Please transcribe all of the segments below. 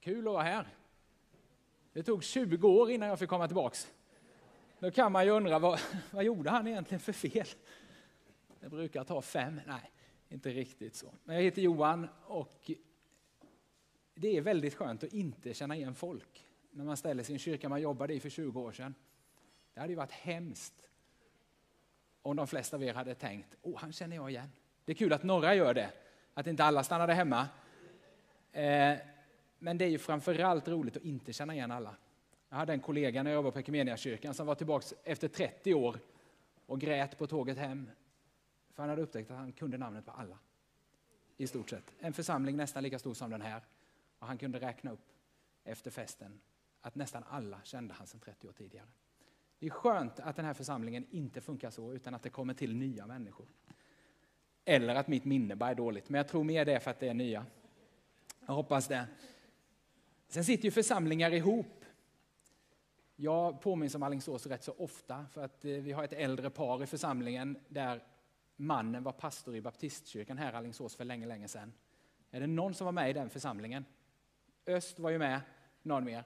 Kul att vara här. Det tog 20 år innan jag fick komma tillbaks. Då kan man ju undra, vad, vad gjorde han egentligen för fel? Det brukar ta fem. Nej, inte riktigt så. Men jag heter Johan och det är väldigt skönt att inte känna igen folk när man ställer sig i en kyrka man jobbade i för 20 år sedan. Det hade ju varit hemskt om de flesta av er hade tänkt, åh, han känner jag igen. Det är kul att några gör det, att inte alla stannade hemma. Eh, men det är ju framförallt roligt att inte känna igen alla. Jag hade en kollega när jag jobbade på Equmeniakyrkan som var tillbaka efter 30 år och grät på tåget hem. För han hade upptäckt att han kunde namnet på alla. I stort sett. En församling nästan lika stor som den här. Och han kunde räkna upp efter festen att nästan alla kände han sedan 30 år tidigare. Det är skönt att den här församlingen inte funkar så, utan att det kommer till nya människor. Eller att mitt minne bara är dåligt, men jag tror mer det är för att det är nya. Jag hoppas det. Sen sitter ju församlingar ihop. Jag påminns om Alingsås rätt så ofta, för att eh, vi har ett äldre par i församlingen där mannen var pastor i baptistkyrkan här i Alingsås för länge, länge sedan. Är det någon som var med i den församlingen? Öst var ju med, någon mer.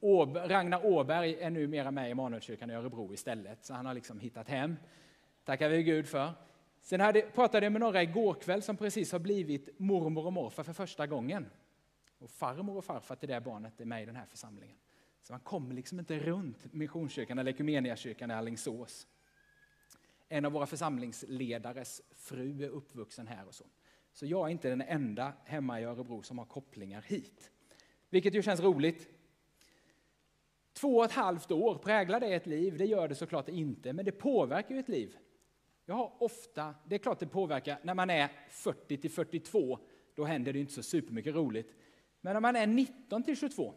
Åb Ragnar Åberg är numera med i Emanuelskyrkan i Örebro istället, så han har liksom hittat hem. tackar vi Gud för. Sen hade, pratade jag med några igår kväll som precis har blivit mormor och morfar för första gången. Och farmor och farfar till det barnet är med i den här församlingen. Så man kommer liksom inte runt Missionskyrkan eller Equmeniakyrkan i Alingsås. En av våra församlingsledares fru är uppvuxen här och så. Så jag är inte den enda hemma i Örebro som har kopplingar hit. Vilket ju känns roligt. Två och ett halvt år, präglar det ett liv? Det gör det såklart inte, men det påverkar ju ett liv. Jag har ofta, det är klart det påverkar, när man är 40 till 42, då händer det inte så supermycket roligt. Men när man är 19 till 22,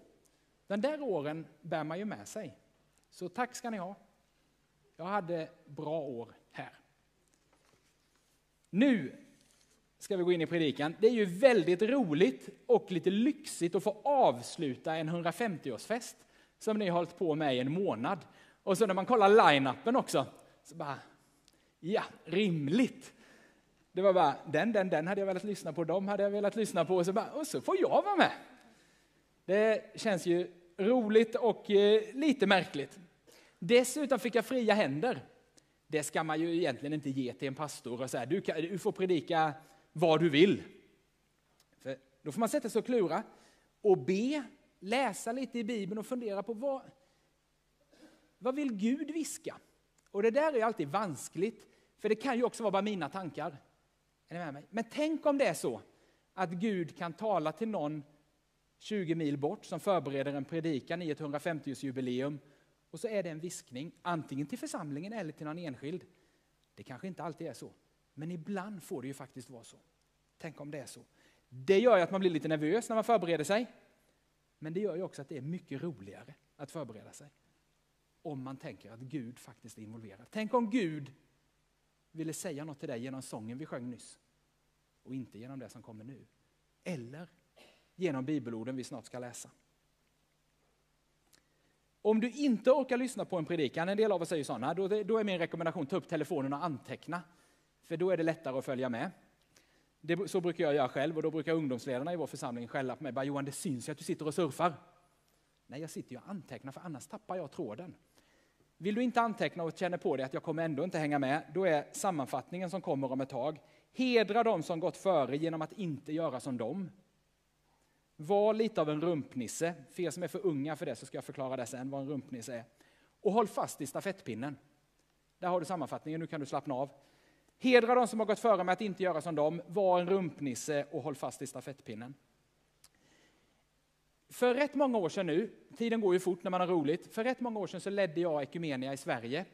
den där åren bär man ju med sig. Så tack ska ni ha. Jag hade bra år här. Nu ska vi gå in i predikan. Det är ju väldigt roligt och lite lyxigt att få avsluta en 150-årsfest som ni har hållit på med i en månad. Och så när man kollar line-upen också, så bara, ja, rimligt. Det var bara, den, den, den hade jag velat lyssna på, de hade jag velat lyssna på, och så, bara, och så får jag vara med. Det känns ju roligt och eh, lite märkligt. Dessutom fick jag fria händer. Det ska man ju egentligen inte ge till en pastor och säga, du, kan, du får predika vad du vill. För då får man sätta sig och klura och be, läsa lite i Bibeln och fundera på vad, vad vill Gud viska? Och det där är alltid vanskligt, för det kan ju också vara bara mina tankar. Är ni med mig? Men tänk om det är så att Gud kan tala till någon 20 mil bort som förbereder en predikan i ett 150-årsjubileum och så är det en viskning, antingen till församlingen eller till någon enskild. Det kanske inte alltid är så, men ibland får det ju faktiskt vara så. Tänk om det är så. Det gör ju att man blir lite nervös när man förbereder sig. Men det gör ju också att det är mycket roligare att förbereda sig. Om man tänker att Gud faktiskt är involverad. Tänk om Gud ville säga något till dig genom sången vi sjöng nyss. Och inte genom det som kommer nu. Eller genom bibelorden vi snart ska läsa. Om du inte orkar lyssna på en predikan, en del av oss är ju sådana, då, då är min rekommendation att ta upp telefonen och anteckna. För då är det lättare att följa med. Det, så brukar jag göra själv och då brukar ungdomsledarna i vår församling skälla på mig. Bara, Johan, det syns ju att du sitter och surfar. Nej, jag sitter ju och antecknar för annars tappar jag tråden. Vill du inte anteckna och känner på dig att jag kommer ändå inte hänga med, då är sammanfattningen som kommer om ett tag. Hedra dem som gått före genom att inte göra som dem. Var lite av en rumpnisse. För er som är för unga för det så ska jag förklara det sen, vad en rumpnisse är. Och håll fast i stafettpinnen. Där har du sammanfattningen, nu kan du slappna av. Hedra de som har gått före med att inte göra som dem. Var en rumpnisse och håll fast i stafettpinnen. För rätt många år sedan nu, tiden går ju fort när man har roligt, för rätt många år sedan så ledde jag Ekumenia i Sverige.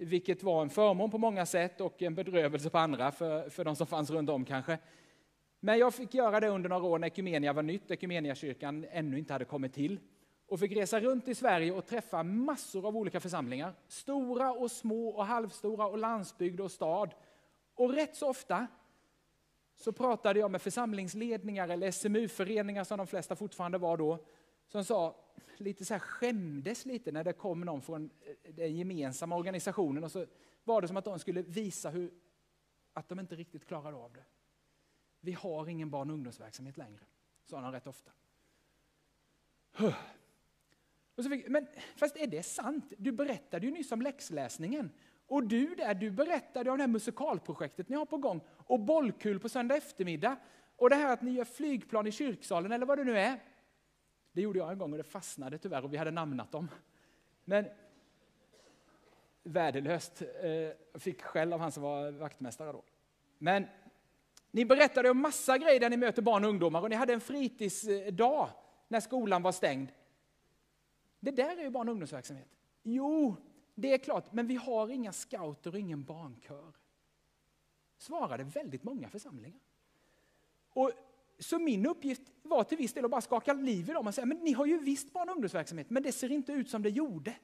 Vilket var en förmån på många sätt och en bedrövelse på andra för, för de som fanns runt om kanske. Men jag fick göra det under några år när Ekumenia var nytt, Ekumeniakyrkan ännu inte hade kommit till. Och fick resa runt i Sverige och träffa massor av olika församlingar. Stora och små och halvstora och landsbygd och stad. Och rätt så ofta så pratade jag med församlingsledningar eller SMU-föreningar som de flesta fortfarande var då. Som sa, lite så här skämdes lite när det kom någon från eh, den gemensamma organisationen och så var det som att de skulle visa hur, att de inte riktigt klarade av det. Vi har ingen barn och ungdomsverksamhet längre, sa de rätt ofta. Och så fick, men fast är det sant? Du berättade ju nyss om läxläsningen. Och du där, du berättade om det här musikalprojektet ni har på gång. Och bollkul på söndag eftermiddag. Och det här att ni gör flygplan i kyrksalen eller vad det nu är. Det gjorde jag en gång och det fastnade tyvärr och vi hade namnat dem. Men värdelöst. Eh, jag fick skäll av han som var vaktmästare då. Men ni berättade om massa grejer där ni möter barn och ungdomar och ni hade en fritidsdag när skolan var stängd. Det där är ju barn och ungdomsverksamhet. Jo, det är klart, men vi har inga scouter och ingen barnkör. Svarade väldigt många församlingar. Och så min uppgift var till viss del att bara skaka liv i dem och säga, men ni har ju visst barn och ungdomsverksamhet, men det ser inte ut som det gjorde.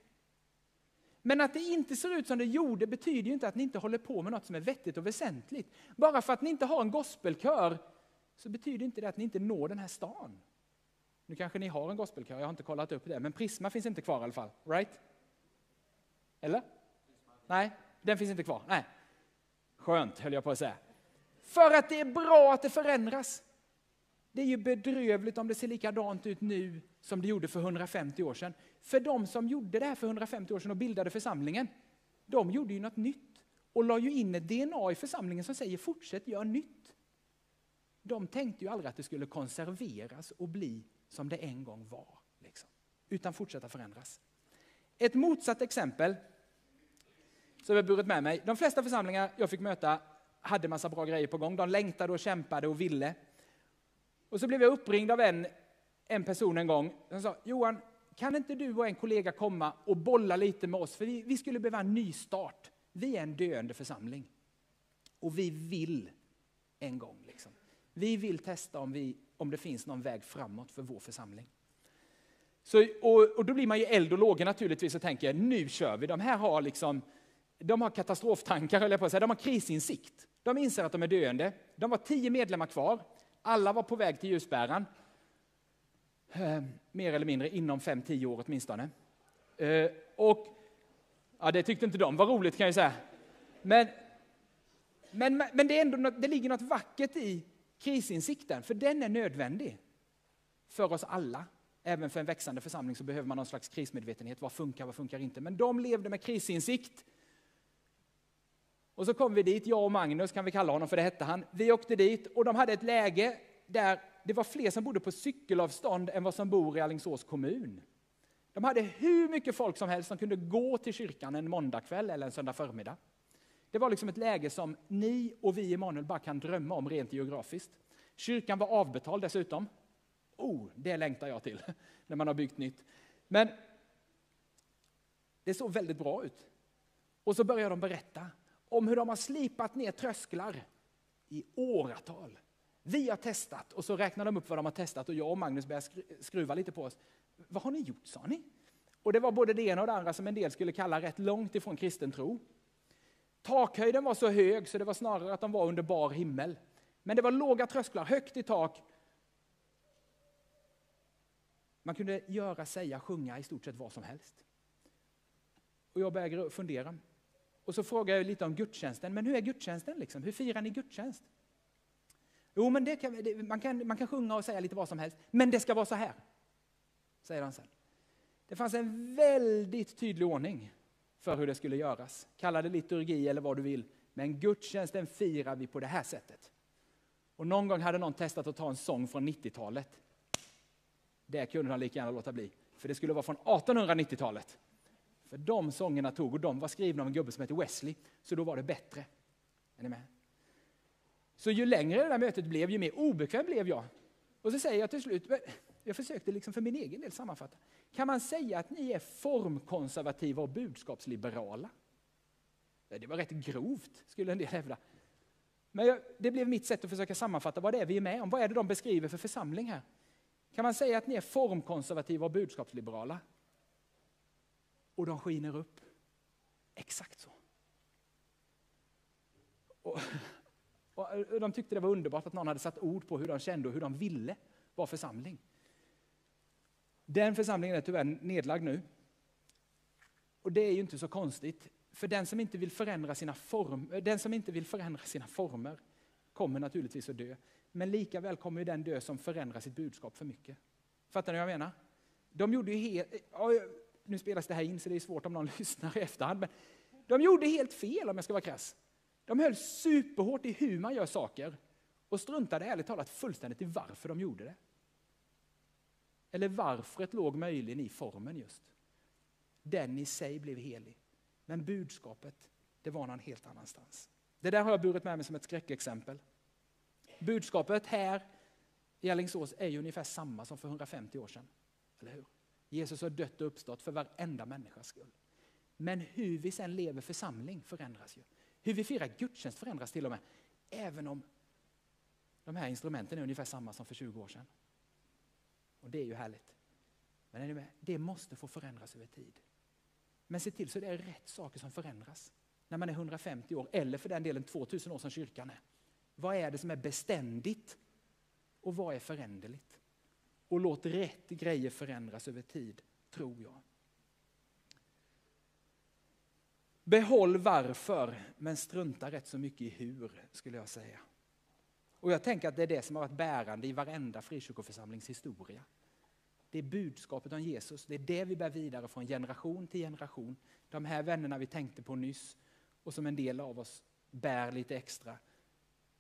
Men att det inte ser ut som det gjorde betyder ju inte att ni inte håller på med något som är vettigt och väsentligt. Bara för att ni inte har en gospelkör så betyder inte det att ni inte når den här stan. Nu kanske ni har en gospelkör, jag har inte kollat upp det, men Prisma finns inte kvar i alla fall. Right? Eller? Nej, den finns inte kvar. Nej. Skönt, höll jag på att säga. För att det är bra att det förändras. Det är ju bedrövligt om det ser likadant ut nu som det gjorde för 150 år sedan. För de som gjorde det här för 150 år sedan och bildade församlingen, de gjorde ju något nytt och la ju in ett DNA i församlingen som säger fortsätt, göra nytt. De tänkte ju aldrig att det skulle konserveras och bli som det en gång var, liksom. utan fortsätta förändras. Ett motsatt exempel som jag burit med mig. De flesta församlingar jag fick möta hade massa bra grejer på gång. De längtade och kämpade och ville. Och så blev jag uppringd av en, en person en gång som sa Johan, kan inte du och en kollega komma och bolla lite med oss? För vi, vi skulle behöva en ny start. Vi är en döende församling. Och vi vill en gång. Liksom. Vi vill testa om, vi, om det finns någon väg framåt för vår församling. Så, och, och då blir man ju eld och lågor naturligtvis och tänker nu kör vi. De här har liksom de har katastroftankar, höll jag på att säga. De har krisinsikt. De inser att de är döende. De var tio medlemmar kvar. Alla var på väg till ljusbäran. Eh, mer eller mindre inom fem, tio år åtminstone. Eh, och ja, det tyckte inte de var roligt kan jag säga. Men, men, men det, är ändå något, det ligger något vackert i krisinsikten, för den är nödvändig för oss alla. Även för en växande församling så behöver man någon slags krismedvetenhet. Vad funkar, vad funkar inte? Men de levde med krisinsikt och så kom vi dit, jag och Magnus kan vi kalla honom, för det hette han. Vi åkte dit och de hade ett läge där det var fler som bodde på cykelavstånd än vad som bor i Alingsås kommun. De hade hur mycket folk som helst som kunde gå till kyrkan en måndagkväll eller en söndag förmiddag. Det var liksom ett läge som ni och vi i Emanuel bara kan drömma om rent geografiskt. Kyrkan var avbetald dessutom. Oh, det längtar jag till när man har byggt nytt. Men det såg väldigt bra ut. Och så började de berätta om hur de har slipat ner trösklar i åratal. Vi har testat och så räknar de upp vad de har testat och jag och Magnus börjar skruva lite på oss. Vad har ni gjort sa ni? Och det var både det ena och det andra som en del skulle kalla rätt långt ifrån kristen tro. Takhöjden var så hög så det var snarare att de var under bar himmel. Men det var låga trösklar, högt i tak. Man kunde göra, säga, sjunga i stort sett vad som helst. Och jag började fundera. Och så frågar jag lite om gudstjänsten. Men hur är gudstjänsten? Liksom? Hur firar ni gudstjänst? Jo, men det kan, det, man, kan, man kan sjunga och säga lite vad som helst. Men det ska vara så här, säger han sen. Det fanns en väldigt tydlig ordning för hur det skulle göras. Kalla det liturgi eller vad du vill. Men gudstjänsten firar vi på det här sättet. Och någon gång hade någon testat att ta en sång från 90-talet. Det kunde han lika gärna låta bli. För det skulle vara från 1890-talet. För de sångerna tog, och de var skrivna av en gubbe som heter Wesley, så då var det bättre. Är ni med? Så ju längre det där mötet blev, ju mer obekväm blev jag. Och så säger jag till slut, jag försökte liksom för min egen del sammanfatta. Kan man säga att ni är formkonservativa och budskapsliberala? Det var rätt grovt, skulle en del hävda. Men jag, det blev mitt sätt att försöka sammanfatta vad det är vi är med om. Vad är det de beskriver för församling här? Kan man säga att ni är formkonservativa och budskapsliberala? Och de skiner upp. Exakt så. Och, och de tyckte det var underbart att någon hade satt ord på hur de kände och hur de ville vara församling. Den församlingen är tyvärr nedlagd nu. Och det är ju inte så konstigt, för den som inte vill förändra sina, form, den som inte vill förändra sina former kommer naturligtvis att dö. Men lika väl kommer den dö som förändrar sitt budskap för mycket. Fattar ni vad jag menar? De gjorde ju helt, nu spelas det här in så det är svårt om någon lyssnar i efterhand, men de gjorde helt fel om jag ska vara krass. De höll superhårt i hur man gör saker och struntade ärligt talat fullständigt i varför de gjorde det. Eller varför låg möjligen i formen just. Den i sig blev helig. Men budskapet, det var någon helt annanstans. Det där har jag burit med mig som ett skräckexempel. Budskapet här i Alingsås är ju ungefär samma som för 150 år sedan. Eller hur? Jesus har dött och uppstått för varenda människas skull. Men hur vi sen lever församling förändras ju. Hur vi firar gudstjänst förändras till och med. Även om de här instrumenten är ungefär samma som för 20 år sedan. Och det är ju härligt. Men är ni med? Det måste få förändras över tid. Men se till så det är rätt saker som förändras. När man är 150 år, eller för den delen 2000 år som kyrkan är. Vad är det som är beständigt? Och vad är föränderligt? Och låt rätt grejer förändras över tid, tror jag. Behåll varför, men strunta rätt så mycket i hur, skulle jag säga. Och jag tänker att det är det som har varit bärande i varenda frikyrkoförsamlings historia. Det är budskapet om Jesus, det är det vi bär vidare från generation till generation. De här vännerna vi tänkte på nyss och som en del av oss bär lite extra,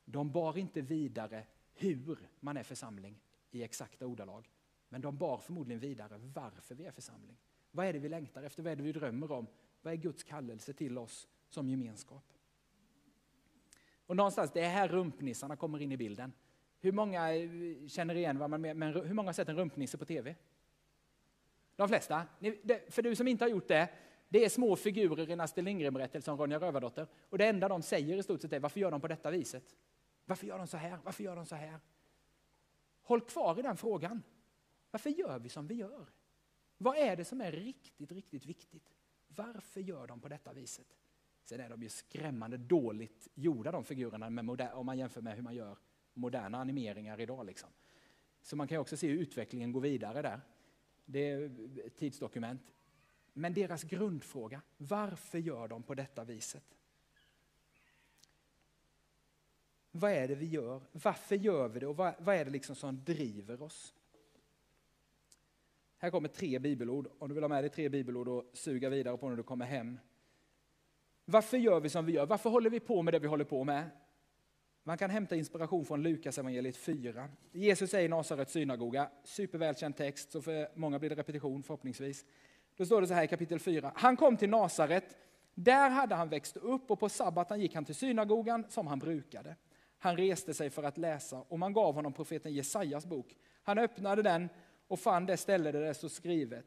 de bar inte vidare hur man är församling i exakta ordalag. Men de bar förmodligen vidare varför vi är församling. Vad är det vi längtar efter? Vad är det vi drömmer om? Vad är Guds kallelse till oss som gemenskap? Och någonstans, det är här rumpnissarna kommer in i bilden. Hur många eh, känner igen vad man menar, men hur många har sett en rumpnisse på tv? De flesta. För du som inte har gjort det, det är små figurer i en Astrid Lindgren-berättelse om Ronja Rövardotter. Och det enda de säger i stort sett är, varför gör de på detta viset? Varför gör de så här? Varför gör de så här? Håll kvar i den frågan. Varför gör vi som vi gör? Vad är det som är riktigt, riktigt viktigt? Varför gör de på detta viset? Sen är de ju skrämmande dåligt gjorda de figurerna med om man jämför med hur man gör moderna animeringar idag. Liksom. Så man kan också se hur utvecklingen går vidare där. Det är ett tidsdokument. Men deras grundfråga, varför gör de på detta viset? Vad är det vi gör? Varför gör vi det? Och vad, vad är det liksom som driver oss? Här kommer tre bibelord. Om du vill ha med dig tre bibelord och suga vidare på när du kommer hem. Varför gör vi som vi gör? Varför håller vi på med det vi håller på med? Man kan hämta inspiration från Lukas evangeliet 4. Jesus är i Nasarets synagoga, supervälkänd text, så för många blir det repetition förhoppningsvis. Då står det så här i kapitel 4. Han kom till Nasaret, där hade han växt upp och på sabbaten gick han till synagogan som han brukade. Han reste sig för att läsa och man gav honom profeten Jesajas bok. Han öppnade den och fann det ställe där det stod skrivet.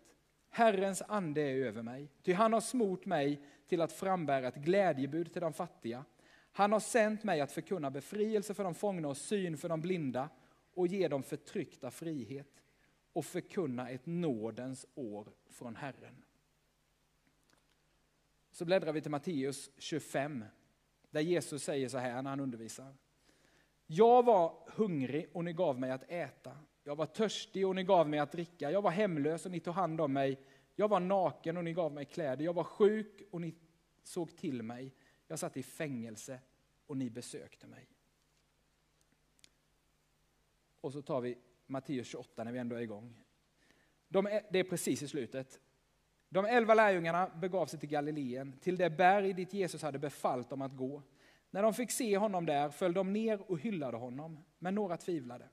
Herrens ande är över mig, ty han har smort mig till att frambära ett glädjebud till de fattiga. Han har sänt mig att förkunna befrielse för de fångna och syn för de blinda och ge dem förtryckta frihet och förkunna ett nådens år från Herren. Så bläddrar vi till Matteus 25, där Jesus säger så här när han undervisar. Jag var hungrig och ni gav mig att äta. Jag var törstig och ni gav mig att dricka. Jag var hemlös och ni tog hand om mig. Jag var naken och ni gav mig kläder. Jag var sjuk och ni såg till mig. Jag satt i fängelse och ni besökte mig. Och så tar vi Matteus 28 när vi ändå är igång. De det är precis i slutet. De elva lärjungarna begav sig till Galileen, till det berg dit Jesus hade befallt dem att gå. När de fick se honom där föll de ner och hyllade honom, men några tvivlade.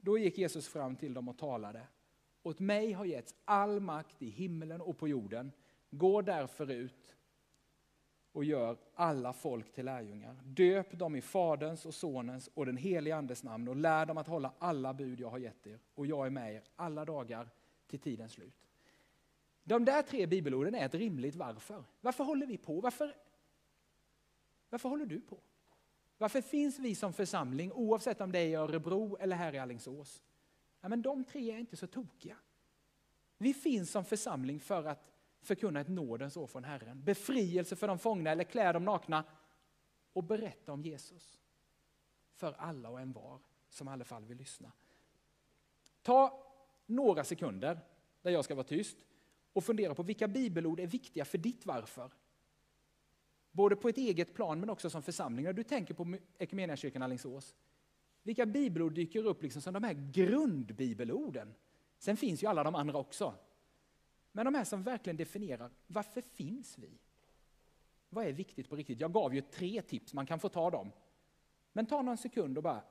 Då gick Jesus fram till dem och talade. Åt mig har getts all makt i himlen och på jorden. Gå därför ut och gör alla folk till lärjungar. Döp dem i Faderns och Sonens och den helige Andes namn och lär dem att hålla alla bud jag har gett er. Och jag är med er alla dagar till tidens slut. De där tre bibelorden är ett rimligt varför. Varför håller vi på? Varför, varför håller du på? Varför finns vi som församling, oavsett om det är i Örebro eller här i Alingsås? Ja, men de tre är inte så tokiga. Vi finns som församling för att förkunna ett nådens år från Herren, befrielse för de fångna eller klä de nakna och berätta om Jesus för alla och en var som i alla fall vill lyssna. Ta några sekunder där jag ska vara tyst och fundera på vilka bibelord är viktiga för ditt varför. Både på ett eget plan men också som församling. När du tänker på Equmeniakyrkan Alingsås, vilka bibelord dyker upp liksom som de här grundbibelorden? Sen finns ju alla de andra också. Men de här som verkligen definierar, varför finns vi? Vad är viktigt på riktigt? Jag gav ju tre tips, man kan få ta dem. Men ta någon sekund och bara,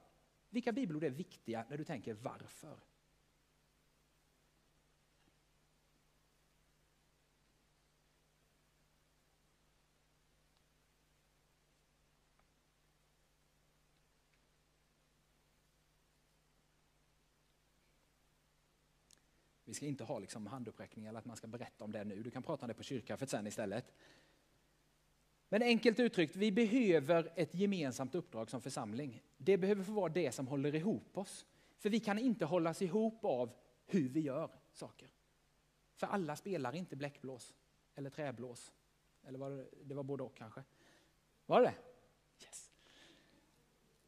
vilka bibelord är viktiga när du tänker varför? Vi ska inte ha liksom handuppräckning eller att man ska berätta om det nu. Du kan prata om det på kyrkkaffet sen istället. Men enkelt uttryckt, vi behöver ett gemensamt uppdrag som församling. Det behöver få vara det som håller ihop oss. För vi kan inte hållas ihop av hur vi gör saker. För alla spelar inte bläckblås eller träblås. Eller var det, det var både och kanske. Var det yes.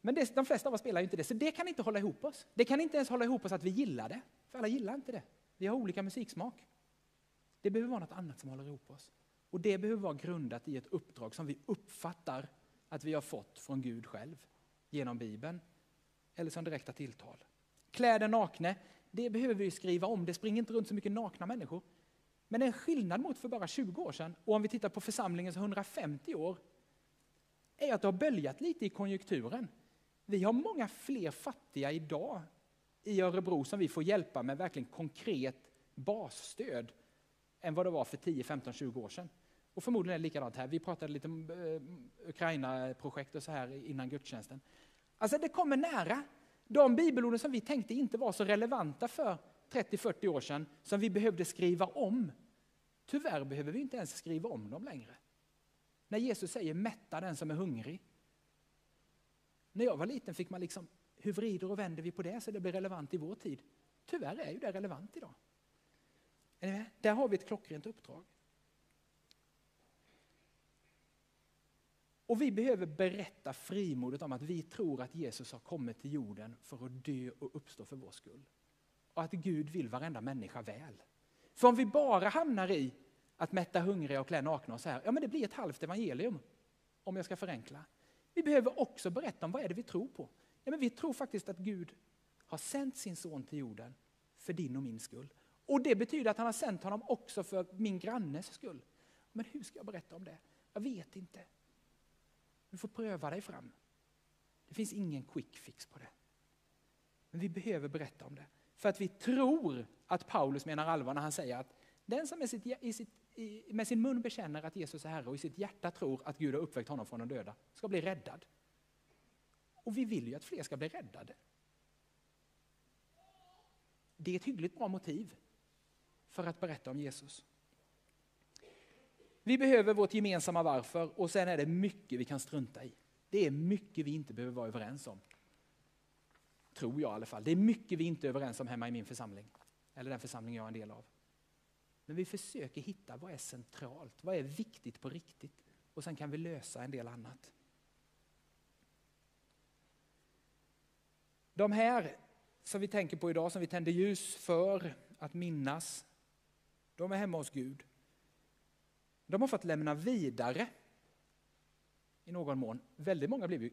Men det, de flesta av oss spelar inte det, så det kan inte hålla ihop oss. Det kan inte ens hålla ihop oss att vi gillar det, för alla gillar inte det. Vi har olika musiksmak. Det behöver vara något annat som håller ihop oss. Och det behöver vara grundat i ett uppdrag som vi uppfattar att vi har fått från Gud själv genom Bibeln eller som direkta tilltal. Kläder nakne, det behöver vi skriva om. Det springer inte runt så mycket nakna människor. Men en skillnad mot för bara 20 år sedan och om vi tittar på församlingens 150 år är att det har böljat lite i konjunkturen. Vi har många fler fattiga idag i Örebro som vi får hjälpa med verkligen konkret basstöd än vad det var för 10, 15, 20 år sedan. Och förmodligen är det likadant här. Vi pratade lite om eh, Ukraina-projekt och så här innan gudstjänsten. Alltså det kommer nära. De bibelorden som vi tänkte inte var så relevanta för 30-40 år sedan, som vi behövde skriva om. Tyvärr behöver vi inte ens skriva om dem längre. När Jesus säger mätta den som är hungrig. När jag var liten fick man liksom, hur vrider och vänder vi på det så det blir relevant i vår tid? Tyvärr är ju det relevant idag. Är ni med? Där har vi ett klockrent uppdrag. Och vi behöver berätta frimodigt om att vi tror att Jesus har kommit till jorden för att dö och uppstå för vår skull. Och att Gud vill varenda människa väl. För om vi bara hamnar i att mätta hungriga och klä nakna och så här, ja men det blir ett halvt evangelium. Om jag ska förenkla. Vi behöver också berätta om vad är det vi tror på. Ja, men vi tror faktiskt att Gud har sänt sin son till jorden för din och min skull. Och det betyder att han har sänt honom också för min grannes skull. Men hur ska jag berätta om det? Jag vet inte. Du får pröva dig fram. Det finns ingen quick fix på det. Men vi behöver berätta om det. För att vi tror att Paulus menar allvar när han säger att den som med, sitt, i sitt, i, med sin mun bekänner att Jesus är Herre och i sitt hjärta tror att Gud har uppväckt honom från de döda ska bli räddad. Och vi vill ju att fler ska bli räddade. Det är ett hyggligt bra motiv för att berätta om Jesus. Vi behöver vårt gemensamma varför och sen är det mycket vi kan strunta i. Det är mycket vi inte behöver vara överens om. Tror jag i alla fall. Det är mycket vi inte är överens om hemma i min församling. Eller den församling jag är en del av. Men vi försöker hitta vad är centralt, vad är viktigt på riktigt. Och sen kan vi lösa en del annat. De här som vi tänker på idag, som vi tänder ljus för att minnas, de är hemma hos Gud. De har fått lämna vidare i någon mån. Väldigt många blev ju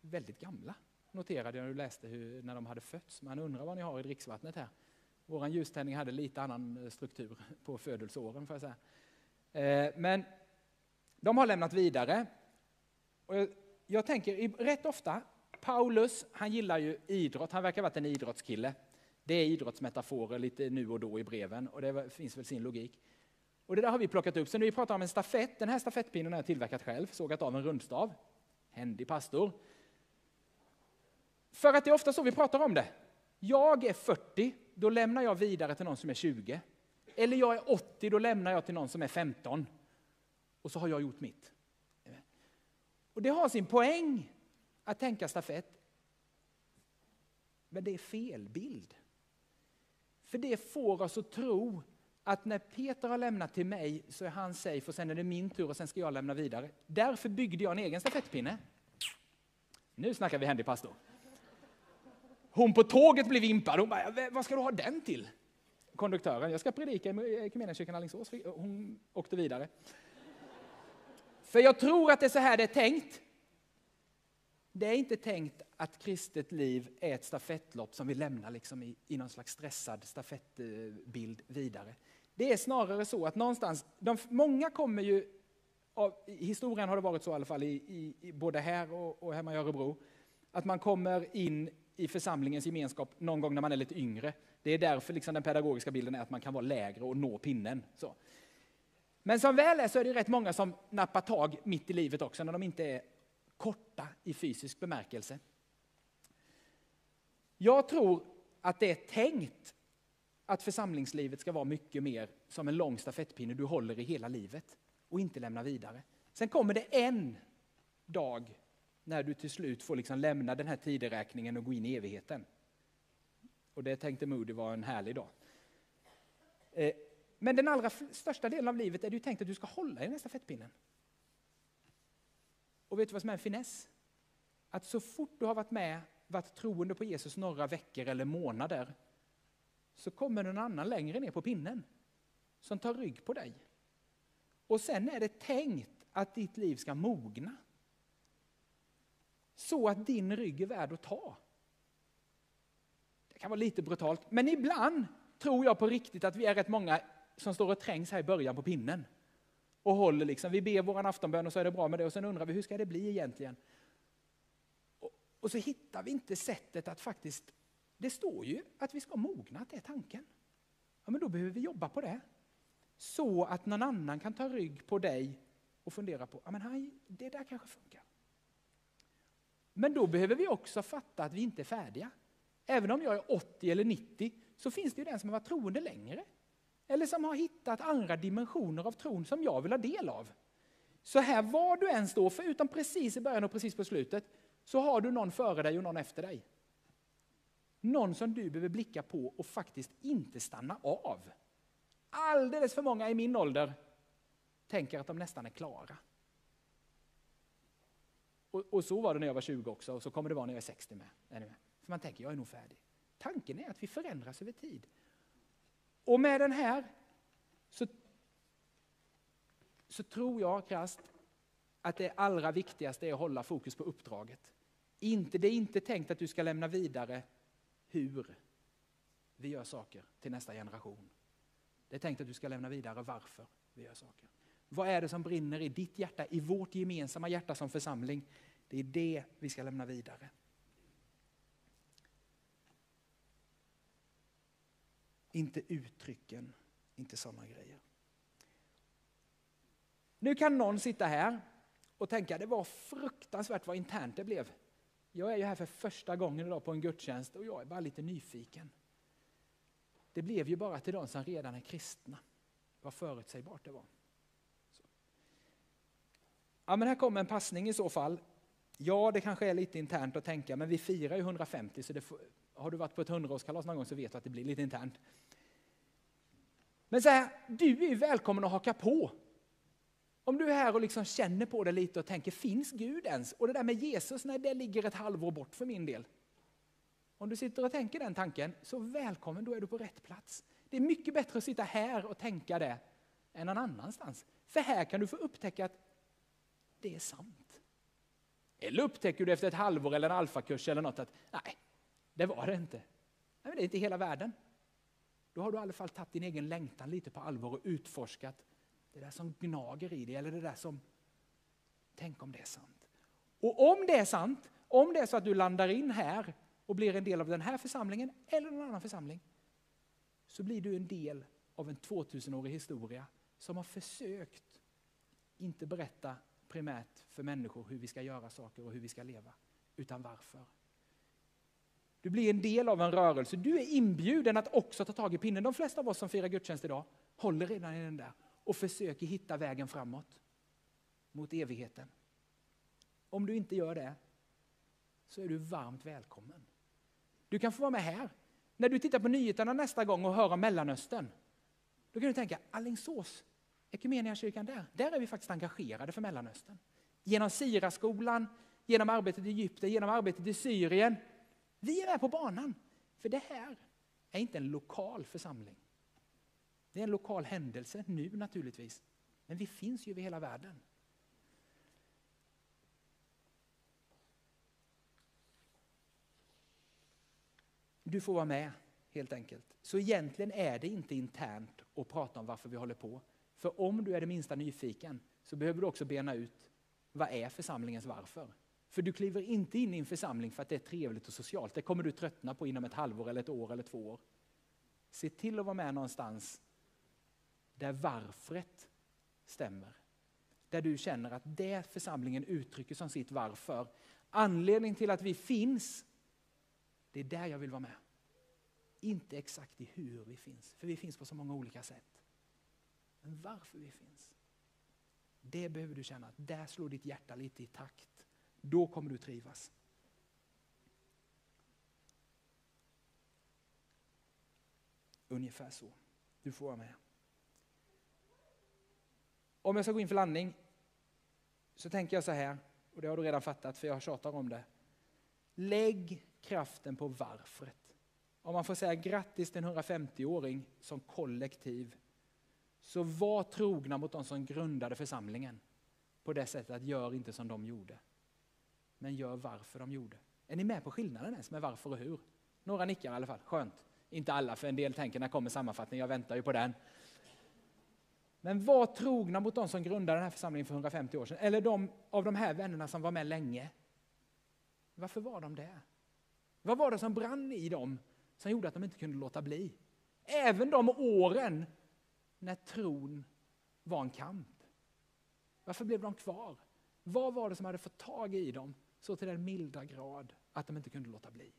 väldigt gamla, noterade jag när du läste hur, när de hade fötts. Man undrar vad ni har i dricksvattnet här. Vår ljuständning hade lite annan eh, struktur på födelseåren, får jag säga. Eh, men de har lämnat vidare. Och jag, jag tänker rätt ofta, Paulus, han gillar ju idrott, han verkar ha varit en idrottskille. Det är idrottsmetaforer lite nu och då i breven och det finns väl sin logik. Och det där har vi plockat upp. Så när vi pratar om en stafett, den här stafettpinnen har jag tillverkat själv, sågat av en rundstav. Händig pastor. För att det är ofta så vi pratar om det. Jag är 40, då lämnar jag vidare till någon som är 20. Eller jag är 80, då lämnar jag till någon som är 15. Och så har jag gjort mitt. Och det har sin poäng att tänka stafett. Men det är fel bild. För det får oss att tro att när Peter har lämnat till mig så är han safe och sen är det min tur och sen ska jag lämna vidare. Därför byggde jag en egen stafettpinne. Nu snackar vi händig pastor. Hon på tåget blev impad. Hon bara, vad ska du ha den till? Konduktören, jag ska predika i Equmeniakyrkan Alingsås. Hon åkte vidare. För jag tror att det är så här det är tänkt. Det är inte tänkt att kristet liv är ett stafettlopp som vi lämnar liksom i, i någon slags stressad stafettbild vidare. Det är snarare så att någonstans, de, många kommer ju, av, i historien har det varit så i alla fall, i, i, i både här och, och hemma i Örebro, att man kommer in i församlingens gemenskap någon gång när man är lite yngre. Det är därför liksom den pedagogiska bilden är att man kan vara lägre och nå pinnen. Så. Men som väl är så är det rätt många som nappar tag mitt i livet också, när de inte är korta i fysisk bemärkelse. Jag tror att det är tänkt att församlingslivet ska vara mycket mer som en lång stafettpinne du håller i hela livet och inte lämnar vidare. Sen kommer det en dag när du till slut får liksom lämna den här tideräkningen och gå in i evigheten. Och det tänkte Moody var en härlig dag. Eh, men den allra största delen av livet är det ju tänkt att du ska hålla i den här stafettpinnen. Och vet du vad som är en finess? Att så fort du har varit med, varit troende på Jesus några veckor eller månader, så kommer någon annan längre ner på pinnen som tar rygg på dig. Och sen är det tänkt att ditt liv ska mogna. Så att din rygg är värd att ta. Det kan vara lite brutalt, men ibland tror jag på riktigt att vi är rätt många som står och trängs här i början på pinnen. Och håller liksom, vi ber våran aftonbön och så är det bra med det och sen undrar vi hur ska det bli egentligen? Och, och så hittar vi inte sättet att faktiskt, det står ju att vi ska mogna, det är tanken. Ja men då behöver vi jobba på det. Så att någon annan kan ta rygg på dig och fundera på, ja men hej, det där kanske funkar. Men då behöver vi också fatta att vi inte är färdiga. Även om jag är 80 eller 90 så finns det ju den som har varit troende längre. Eller som har hittat andra dimensioner av tron som jag vill ha del av. Så här, var du än står, för precis i början och precis på slutet, så har du någon före dig och någon efter dig. Någon som du behöver blicka på och faktiskt inte stanna av. Alldeles för många i min ålder tänker att de nästan är klara. Och, och, så var det när jag var 20 också, och så kommer det vara när jag är 60 med. Är med? För man tänker, jag är nog färdig. Tanken är att vi förändras över tid. Och med den här så, så tror jag krasst att det allra viktigaste är att hålla fokus på uppdraget. Inte, det är inte tänkt att du ska lämna vidare hur vi gör saker till nästa generation. Det är tänkt att du ska lämna vidare varför vi gör saker. Vad är det som brinner i ditt hjärta, i vårt gemensamma hjärta som församling? Det är det vi ska lämna vidare. Inte uttrycken, inte sådana grejer. Nu kan någon sitta här och tänka det var fruktansvärt vad internt det blev. Jag är ju här för första gången idag på en gudstjänst och jag är bara lite nyfiken. Det blev ju bara till de som redan är kristna. Vad förutsägbart det var. Så. Ja, men här kommer en passning i så fall. Ja, det kanske är lite internt att tänka, men vi firar ju 150, så får, har du varit på ett hundraårskalas någon gång så vet du att det blir lite internt. Men så här, du är välkommen att haka på. Om du är här och liksom känner på det lite och tänker, finns Gud ens? Och det där med Jesus, nej det ligger ett halvår bort för min del. Om du sitter och tänker den tanken, så välkommen, då är du på rätt plats. Det är mycket bättre att sitta här och tänka det än någon annanstans. För här kan du få upptäcka att det är sant. Eller upptäcker du efter ett halvår eller en alfakurs eller något att nej, det var det inte. Nej, det är inte hela världen. Då har du i alla fall tagit din egen längtan lite på allvar och utforskat det där som gnager i dig, eller det där som, tänk om det är sant. Och om det är sant, om det är så att du landar in här och blir en del av den här församlingen eller någon annan församling, så blir du en del av en 2000-årig historia som har försökt inte berätta primärt för människor hur vi ska göra saker och hur vi ska leva, utan varför. Du blir en del av en rörelse. Du är inbjuden att också ta tag i pinnen. De flesta av oss som firar gudstjänst idag håller redan i den där och försöker hitta vägen framåt mot evigheten. Om du inte gör det så är du varmt välkommen. Du kan få vara med här. När du tittar på nyheterna nästa gång och hör om Mellanöstern, då kan du tänka Allingsås, kyrkan där, där är vi faktiskt engagerade för Mellanöstern. Genom Siraskolan, genom arbetet i Egypten, genom arbetet i Syrien, vi är med på banan. För det här är inte en lokal församling. Det är en lokal händelse nu naturligtvis. Men vi finns ju över hela världen. Du får vara med helt enkelt. Så egentligen är det inte internt att prata om varför vi håller på. För om du är det minsta nyfiken så behöver du också bena ut vad är församlingens varför? För du kliver inte in i en församling för att det är trevligt och socialt. Det kommer du tröttna på inom ett halvår, eller ett år eller två år. Se till att vara med någonstans där varfret stämmer. Där du känner att det församlingen uttrycker som sitt varför. Anledningen till att vi finns, det är där jag vill vara med. Inte exakt i hur vi finns, för vi finns på så många olika sätt. Men varför vi finns. Det behöver du känna, där slår ditt hjärta lite i takt. Då kommer du trivas. Ungefär så. Du får vara med. Om jag ska gå in för landning så tänker jag så här, och det har du redan fattat för jag tjatar om det. Lägg kraften på varfret. Om man får säga grattis till en 150-åring som kollektiv, så var trogna mot de som grundade församlingen på det sättet att gör inte som de gjorde, men gör varför de gjorde. Är ni med på skillnaden ens med varför och hur? Några nickar i alla fall, skönt. Inte alla, för en del tänker när kommer sammanfattningen, jag väntar ju på den. Men var trogna mot de som grundade den här församlingen för 150 år sedan, eller de av de här vännerna som var med länge. Varför var de det? Vad var det som brann i dem som gjorde att de inte kunde låta bli? Även de åren när tron var en kamp. Varför blev de kvar? Vad var det som hade fått tag i dem så till den milda grad att de inte kunde låta bli?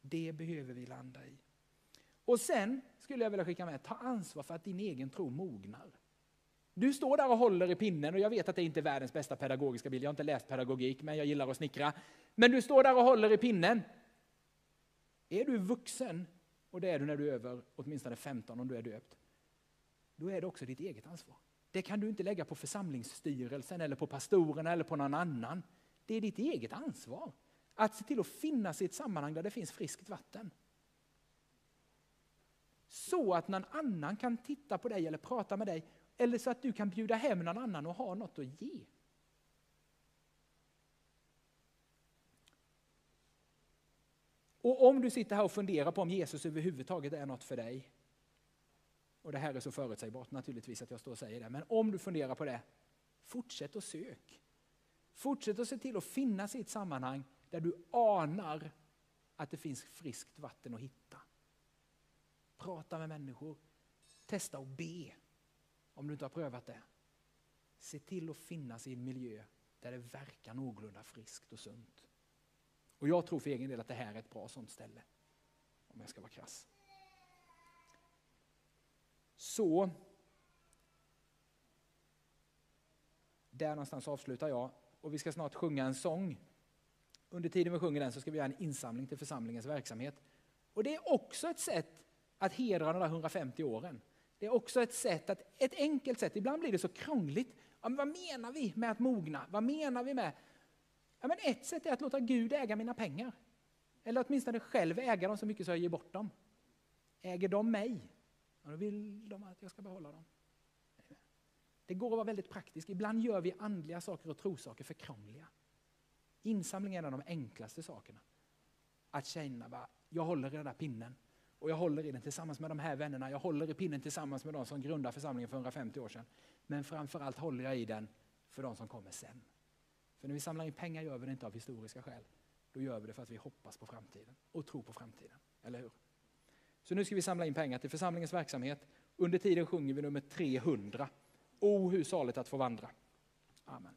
Det behöver vi landa i. Och sen skulle jag vilja skicka med, ta ansvar för att din egen tro mognar. Du står där och håller i pinnen och jag vet att det inte är världens bästa pedagogiska bild. Jag har inte läst pedagogik, men jag gillar att snickra. Men du står där och håller i pinnen. Är du vuxen, och det är du när du är över åtminstone 15 om du är döpt, då är det också ditt eget ansvar. Det kan du inte lägga på församlingsstyrelsen eller på pastorerna eller på någon annan. Det är ditt eget ansvar att se till att finnas i ett sammanhang där det finns friskt vatten. Så att någon annan kan titta på dig eller prata med dig eller så att du kan bjuda hem någon annan och ha något att ge. Och om du sitter här och funderar på om Jesus överhuvudtaget är något för dig, och det här är så förutsägbart naturligtvis att jag står och säger det, men om du funderar på det, fortsätt att sök. Fortsätt att se till att finnas i ett sammanhang där du anar att det finns friskt vatten att hitta. Prata med människor, testa att be om du inte har prövat det. Se till att finnas i en miljö där det verkar någorlunda friskt och sunt. Och jag tror för egen del att det här är ett bra sånt ställe. Om jag ska vara krass. Så, där någonstans avslutar jag och vi ska snart sjunga en sång. Under tiden vi sjunger den så ska vi göra en insamling till församlingens verksamhet. Och det är också ett sätt att hedra de där 150 åren. Det är också ett sätt, att, ett enkelt sätt, ibland blir det så krångligt. Ja, men vad menar vi med att mogna? Vad menar vi med? Ja, men ett sätt är att låta Gud äga mina pengar. Eller åtminstone själv äga dem så mycket så jag ger bort dem. Äger de mig? Ja, då vill de att jag ska behålla dem. Det går att vara väldigt praktisk. Ibland gör vi andliga saker och trosaker för krångliga. Insamling är en av de enklaste sakerna. Att känna bara, jag håller i den där pinnen och jag håller i den tillsammans med de här vännerna. Jag håller i pinnen tillsammans med de som grundade församlingen för 150 år sedan. Men framförallt håller jag i den för de som kommer sen. För när vi samlar in pengar gör vi det inte av historiska skäl. Då gör vi det för att vi hoppas på framtiden och tror på framtiden. Eller hur? Så nu ska vi samla in pengar till församlingens verksamhet. Under tiden sjunger vi nummer 300. O, hur saligt att få vandra. Amen.